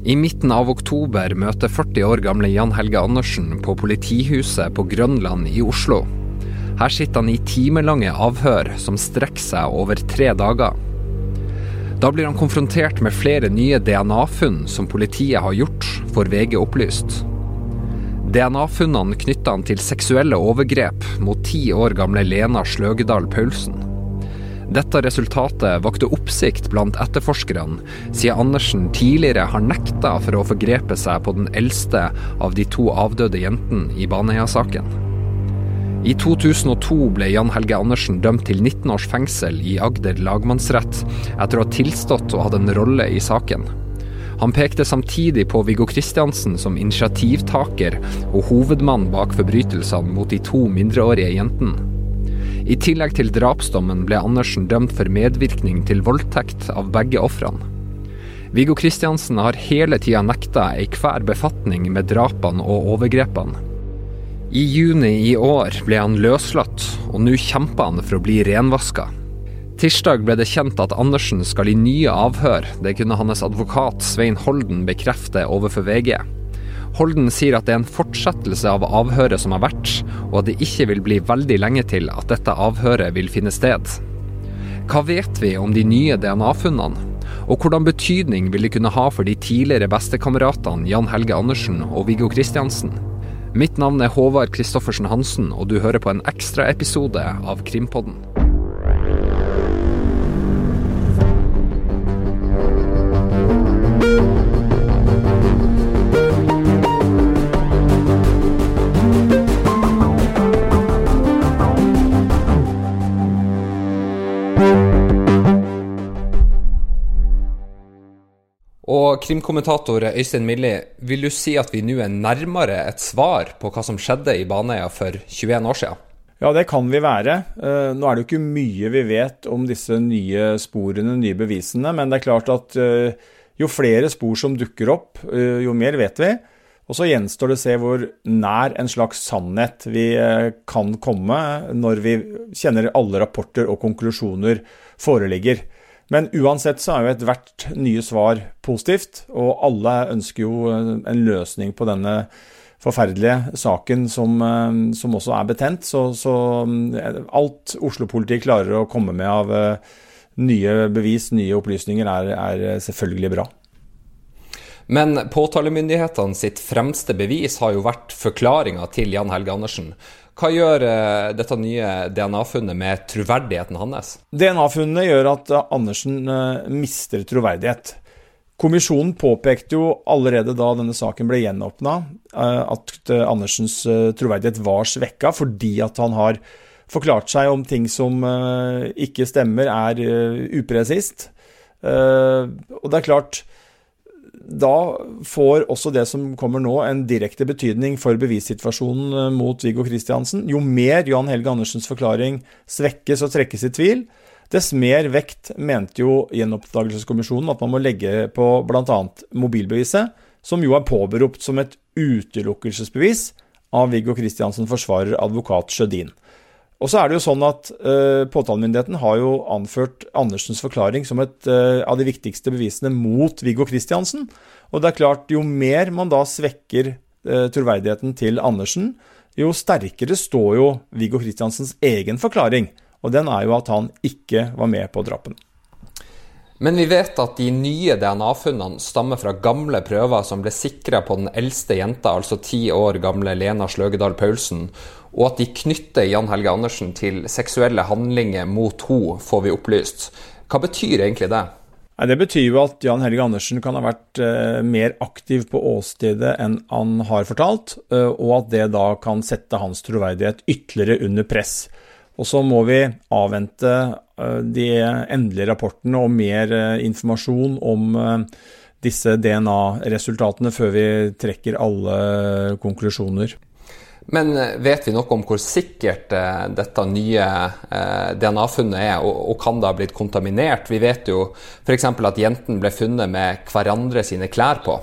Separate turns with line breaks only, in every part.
I midten av oktober møter 40 år gamle Jan Helge Andersen på politihuset på Grønland i Oslo. Her sitter han i timelange avhør som strekker seg over tre dager. Da blir han konfrontert med flere nye DNA-funn som politiet har gjort, får VG opplyst. DNA-funnene knytter han til seksuelle overgrep mot ti år gamle Lena Sløgedal Paulsen. Dette resultatet vakte oppsikt blant etterforskerne, siden Andersen tidligere har nekta for å forgrepe seg på den eldste av de to avdøde jentene i Baneheia-saken. I 2002 ble Jan Helge Andersen dømt til 19 års fengsel i Agder lagmannsrett etter å ha tilstått å ha en rolle i saken. Han pekte samtidig på Viggo Kristiansen som initiativtaker og hovedmann bak forbrytelsene mot de to mindreårige jentene. I tillegg til drapsdommen ble Andersen dømt for medvirkning til voldtekt av begge ofrene. Viggo Kristiansen har hele tida nekta enhver befatning med drapene og overgrepene. I juni i år ble han løslatt, og nå kjemper han for å bli renvaska. Tirsdag ble det kjent at Andersen skal i nye avhør, det kunne hans advokat Svein Holden bekrefte overfor VG. Holden sier at det er en fortsettelse av avhøret som har vært, og at det ikke vil bli veldig lenge til at dette avhøret vil finne sted. Hva vet vi om de nye DNA-funnene? Og hvordan betydning vil det kunne ha for de tidligere bestekameratene Jan Helge Andersen og Viggo Kristiansen? Mitt navn er Håvard Christoffersen Hansen, og du hører på en ekstraepisode av Krimpodden. Og krimkommentator Øystein Milli, vil du si at vi nå er nærmere et svar på hva som skjedde i Baneheia for 21 år siden?
Ja, det kan vi være. Eh, nå er det jo ikke mye vi vet om disse nye sporene, nye bevisene, men det er klart at eh, jo flere spor som dukker opp, eh, jo mer vet vi. Og så gjenstår det å se hvor nær en slags sannhet vi kan komme når vi kjenner alle rapporter og konklusjoner foreligger. Men uansett så er jo ethvert nye svar positivt, og alle ønsker jo en løsning på denne forferdelige saken som, eh, som også er betent. Så, så eh, alt Oslo-politiet klarer å komme med av eh, nye bevis, nye opplysninger, er, er selvfølgelig bra.
Men påtalemyndighetene sitt fremste bevis har jo vært forklaringa til Jan Helge Andersen. Hva gjør uh, dette nye DNA-funnet med troverdigheten hans?
DNA-funnet gjør at uh, Andersen uh, mister troverdighet. Kommisjonen påpekte jo allerede da denne saken ble gjenåpna, at Andersens troverdighet var svekka fordi at han har forklart seg om ting som ikke stemmer, er upresist. Og det er klart da får også det som kommer nå, en direkte betydning for bevissituasjonen eh, mot Viggo Kristiansen. Jo mer Johan Helge Andersens forklaring svekkes og trekkes i tvil, dess mer vekt mente jo Gjenoppdagelseskommisjonen at man må legge på bl.a. mobilbeviset, som jo er påberopt som et utelukkelsesbevis av Viggo Kristiansen forsvarer advokat Sjødin. Og så er det jo sånn at uh, Påtalemyndigheten har jo anført Andersens forklaring som et uh, av de viktigste bevisene mot Viggo Kristiansen. Og det er klart, jo mer man da svekker uh, troverdigheten til Andersen, jo sterkere står jo Viggo Kristiansens egen forklaring. Og den er jo at han ikke var med på drapene.
Men vi vet at de nye DNA-funnene stammer fra gamle prøver som ble sikra på den eldste jenta, altså ti år gamle Lena Sløgedal Paulsen, og at de knytter Jan Helge Andersen til seksuelle handlinger mot henne, får vi opplyst. Hva betyr egentlig det?
Det betyr jo at Jan Helge Andersen kan ha vært eh, mer aktiv på åstedet enn han har fortalt, eh, og at det da kan sette hans troverdighet ytterligere under press. Og så må vi avvente eh, de endelige rapportene og mer informasjon om disse DNA-resultatene før vi trekker alle konklusjoner.
Men vet vi noe om hvor sikkert dette nye DNA-funnet er, og, kan det ha blitt kontaminert? Vi vet jo f.eks. at jentene ble funnet med hverandre sine klær på.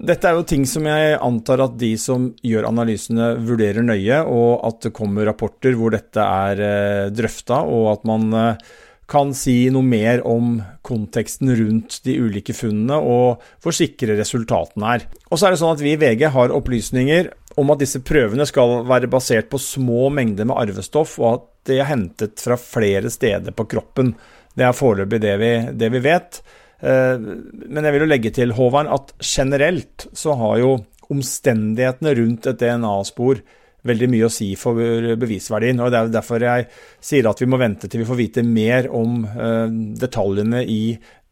Dette er jo ting som jeg antar at de som gjør analysene, vurderer nøye, og at det kommer rapporter hvor dette er eh, drøfta, og at man eh, kan si noe mer om konteksten rundt de ulike funnene, og hvor sikre resultatene er. Og så er det sånn at vi i VG har opplysninger om at disse prøvene skal være basert på små mengder med arvestoff, og at de er hentet fra flere steder på kroppen. Det er foreløpig det, det vi vet. Eh, men jeg vil jo legge til, Håvard, at generelt så har jo omstendighetene rundt et DNA-spor veldig mye å si for bevisverdien. og Det er derfor jeg sier at vi må vente til vi får vite mer om uh, detaljene i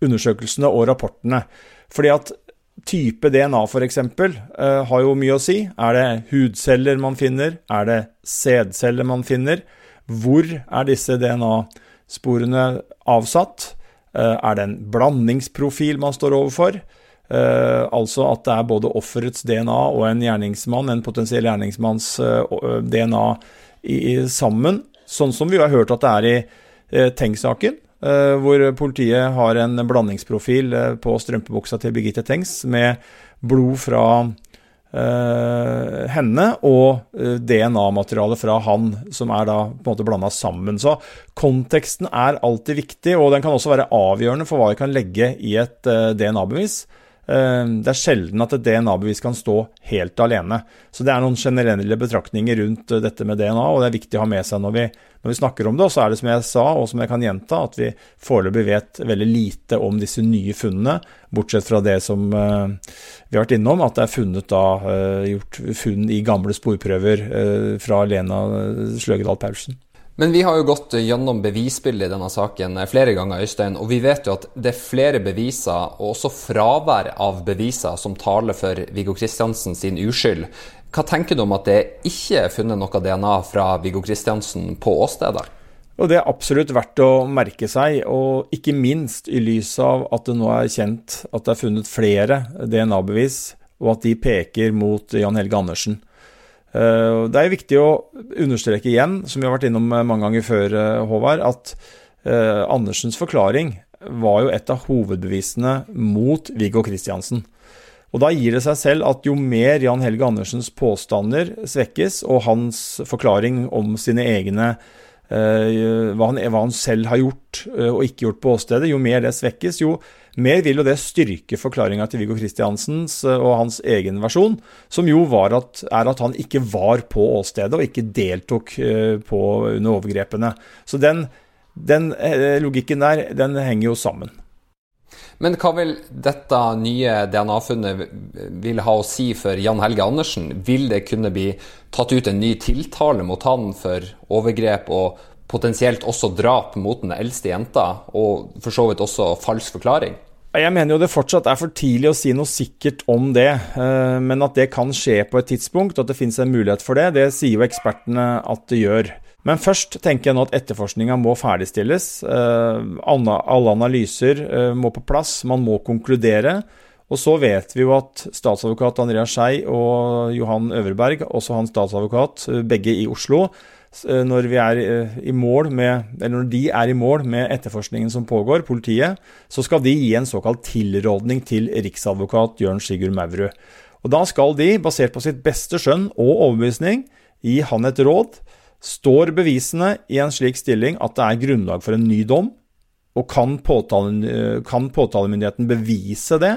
undersøkelsene og rapportene. Fordi at type DNA f.eks. Uh, har jo mye å si. Er det hudceller man finner? Er det sædceller man finner? Hvor er disse DNA-sporene avsatt? Uh, er det en blandingsprofil man står overfor? Uh, altså at det er både offerets DNA og en gjerningsmann, en potensiell gjerningsmanns DNA i, i, sammen. Sånn som vi har hørt at det er i Tengs-saken, hvor politiet har en blandingsprofil på strømpebuksa til Birgitte Tengs med blod fra henne og DNA-materiale fra han, som er da på en måte blanda sammen. Så konteksten er alltid viktig, og den kan også være avgjørende for hva vi kan legge i et DNA-bevis. Eh, det er sjelden at et DNA-bevis kan stå helt alene. Så det er noen generelle betraktninger rundt eh, dette med DNA, og det er viktig å ha med seg når vi, når vi snakker om det. Og så er det som jeg sa, og som jeg kan gjenta, at vi foreløpig vet veldig lite om disse nye funnene, bortsett fra det som uh, vi har vært innom, at det er funnet da, uh, gjort funn i gamle sporprøver fra Lena Sløgedal Paulsen.
Men vi har jo gått gjennom bevisbildet i denne saken flere ganger, Øystein. Og vi vet jo at det er flere beviser, og også fravær av beviser, som taler for Viggo Kristiansen sin uskyld. Hva tenker du om at det ikke er funnet noe DNA fra Viggo Kristiansen på åstedet?
Og Det er absolutt verdt å merke seg, og ikke minst i lys av at det nå er kjent at det er funnet flere DNA-bevis, og at de peker mot Jan Helge Andersen. Eh, det er viktig å understreke igjen, som vi har vært innom mange ganger før, eh, Håvard, at eh, Andersens forklaring var jo et av hovedbevisene mot Viggo Kristiansen. Og Da gir det seg selv at jo mer Jan Helge Andersens påstander svekkes, og hans forklaring om sine egne hva han, hva han selv har gjort og ikke gjort på åstedet, jo mer det svekkes, jo mer vil jo det styrke forklaringa til Viggo Kristiansens eh, og hans egen versjon, som jo at, er at han ikke var på åstedet og ikke deltok eh, på under overgrepene. Så den, den eh, logikken der, den henger jo sammen.
Men hva vil dette nye DNA-funnet vil ha å si for Jan Helge Andersen? Vil det kunne bli tatt ut en ny tiltale mot han for overgrep og potensielt også drap mot den eldste jenta, og for så vidt også falsk forklaring?
Jeg mener jo det fortsatt er for tidlig å si noe sikkert om det, eh, men at det kan skje på et tidspunkt, og at det finnes en mulighet for det, det sier jo ekspertene at det gjør. Men først tenker jeg nå at etterforskninga må ferdigstilles. Eh, alle analyser eh, må på plass, man må konkludere. Og så vet vi jo at statsadvokat Andreas Skei og Johan Øverberg, også han statsadvokat, begge i Oslo, Eh, når, eh, med, når de er i mål med etterforskningen som pågår, politiet, så skal de gi en såkalt tilrådning til riksadvokat Jørn Sigurd Maurud. Og Da skal de, basert på sitt beste skjønn og overbevisning, gi han et råd. Står bevisene i en slik stilling at det er grunnlag for en ny dom, og kan, påtale, eh, kan påtalemyndigheten bevise det?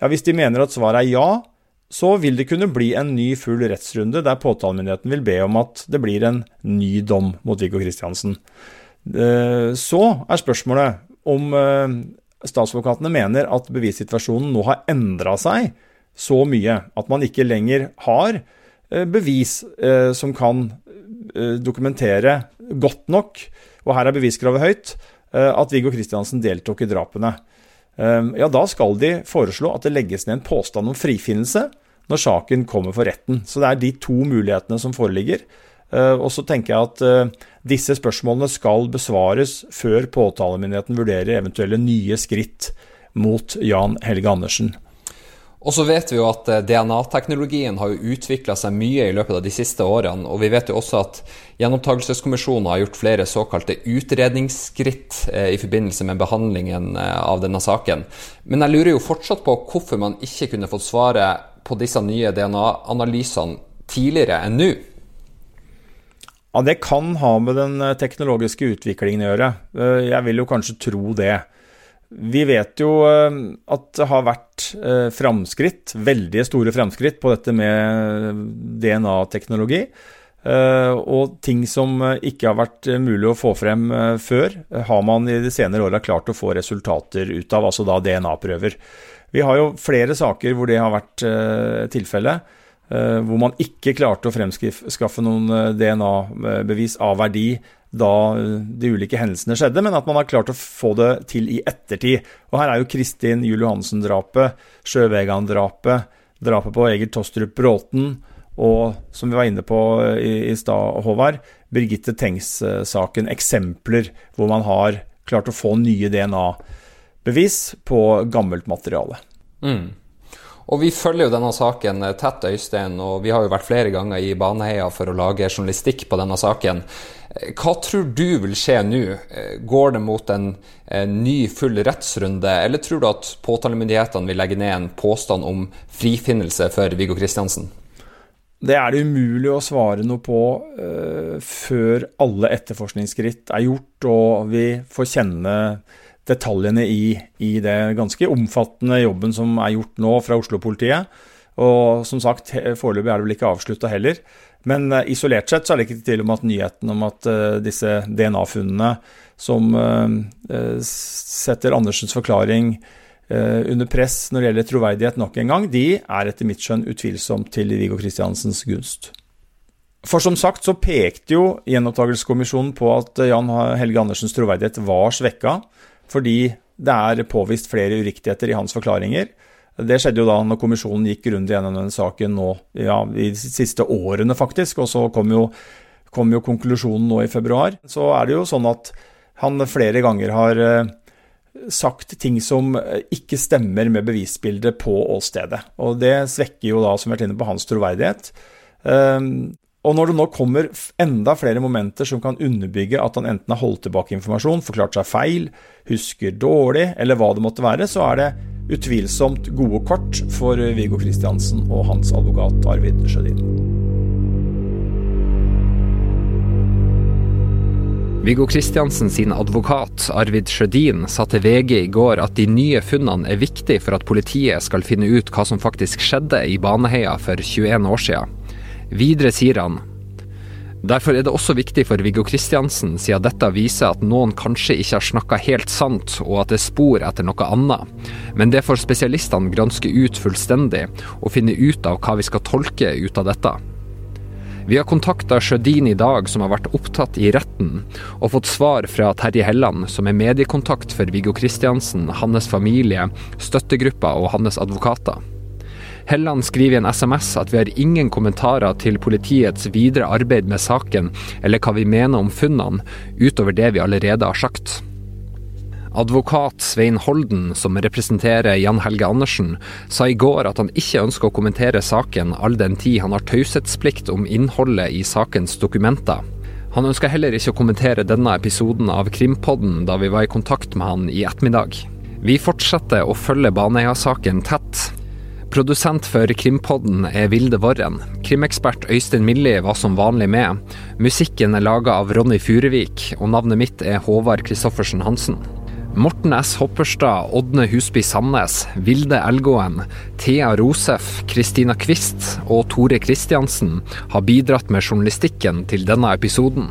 Ja, Hvis de mener at svaret er ja, så vil det kunne bli en ny full rettsrunde der påtalemyndigheten vil be om at det blir en ny dom mot Viggo Kristiansen. Eh, så er spørsmålet om eh, statsadvokatene mener at bevissituasjonen nå har endra seg så mye at man ikke lenger har bevis som kan dokumentere godt nok, og her er beviskravet høyt, at Viggo Kristiansen deltok i drapene. Ja, da skal de foreslå at det legges ned en påstand om frifinnelse når saken kommer for retten. Så det er de to mulighetene som foreligger. Eh, og så tenker jeg at eh, disse spørsmålene skal besvares før påtalemyndigheten vurderer eventuelle nye skritt mot Jan Helge Andersen.
Og så vet vi jo at eh, DNA-teknologien har jo utvikla seg mye i løpet av de siste årene. Og vi vet jo også at Gjenopptakelseskommisjonen har gjort flere såkalte utredningsskritt i forbindelse med behandlingen av denne saken. Men jeg lurer jo fortsatt på hvorfor man ikke kunne fått svaret på disse nye DNA-analysene tidligere enn nå?
Ja, Det kan ha med den eh, teknologiske utviklingen å gjøre. Eh, jeg vil jo kanskje tro det. Vi vet jo eh, at det har vært framskritt, veldig store framskritt på dette med DNA-teknologi. Og ting som ikke har vært mulig å få frem før, har man i de senere åra klart å få resultater ut av, altså da DNA-prøver. Vi har jo flere saker hvor det har vært tilfellet. Eh, hvor man ikke klarte å fremskaffe noen eh, DNA-bevis av verdi da eh, de ulike hendelsene skjedde, men at man har klart å få det til i ettertid. Og her er jo Kristin Juel Johansen-drapet, Sjøvegan-drapet, drapet på Egil Tostrup Bråten og, som vi var inne på i, i stad, Håvard, Birgitte Tengs-saken eksempler hvor man har klart å få nye DNA-bevis på gammelt materiale. Mm.
Og vi følger jo denne saken tett, Øystein, og vi har jo vært flere ganger i Baneheia for å lage journalistikk på denne saken. Hva tror du vil skje nå? Går det mot en, en ny full rettsrunde, eller tror du at påtalemyndighetene vil legge ned en påstand om frifinnelse for Viggo Kristiansen?
Det er det umulig å svare noe på uh, før alle etterforskningsskritt er gjort og vi får kjenne detaljene i, i det ganske omfattende jobben som er gjort nå fra Oslo-politiet. Og som sagt, foreløpig er det vel ikke avslutta heller. Men uh, isolert sett så er det ikke tvil om at nyheten om at uh, disse DNA-funnene som uh, setter Andersens forklaring under press når det gjelder troverdighet nok en gang, de er etter mitt skjønn utvilsomt til Viggo Kristiansens gunst. For som sagt så pekte jo Gjenopptakelseskommisjonen på at Jan Helge Andersens troverdighet var svekka fordi det er påvist flere uriktigheter i hans forklaringer. Det skjedde jo da når kommisjonen gikk grundig gjennom denne saken nå ja, i de siste årene, faktisk. Og så kom jo, kom jo, konklusjonen nå i februar. Så er det jo sånn at han flere ganger har eh, sagt ting som ikke stemmer med bevisbildet på åstedet. Og det svekker jo da, som vi har vært inne på, hans troverdighet. Ehm, og når det nå kommer enda flere momenter som kan underbygge at han enten har holdt tilbake informasjon, forklart seg feil, husker dårlig, eller hva det måtte være, så er det utvilsomt gode kort for Viggo Kristiansen og hans advokat Arvid Sjødin.
Viggo Kristiansen sin advokat Arvid Sjødin sa til VG i går at de nye funnene er viktig for at politiet skal finne ut hva som faktisk skjedde i Baneheia for 21 år siden. Videre sier han Derfor er det også viktig for Viggo Kristiansen, siden dette viser at noen kanskje ikke har snakka helt sant, og at det er spor etter noe annet. Men det får spesialistene granske ut fullstendig, og finne ut av hva vi skal tolke ut av dette. Vi har kontakta Sjødin i dag, som har vært opptatt i retten, og fått svar fra Terje Helland, som er mediekontakt for Viggo Kristiansen, hans familie, støttegruppa og hans advokater. Helland skriver i en SMS at vi har ingen kommentarer til politiets videre arbeid med saken, eller hva vi mener om funnene, utover det vi allerede har sagt. Advokat Svein Holden, som representerer Jan Helge Andersen, sa i går at han ikke ønsker å kommentere saken all den tid han har taushetsplikt om innholdet i sakens dokumenter. Han ønsker heller ikke å kommentere denne episoden av Krimpodden da vi var i kontakt med han i ettermiddag. Vi fortsetter å følge Baneheia-saken tett. Produsent for Krimpodden er Vilde Worren. Krimekspert Øystein Millie var som vanlig med. Musikken er laga av Ronny Furuvik, og navnet mitt er Håvard Christoffersen Hansen. Morten S. Hopperstad, Ådne Husby Sandnes, Vilde Elgåen, Thea Rosef, Kristina Kvist og Tore Kristiansen har bidratt med journalistikken til denne episoden.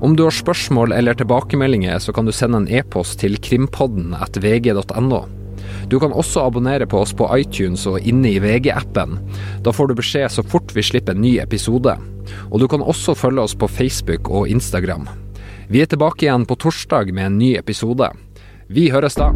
Om du har spørsmål eller tilbakemeldinger, så kan du sende en e-post til krimpodden at vg.no. Du kan også abonnere på oss på iTunes og inne i VG-appen. Da får du beskjed så fort vi slipper en ny episode. Og du kan også følge oss på Facebook og Instagram. Vi er tilbake igjen på torsdag med en ny episode. Vi høres da.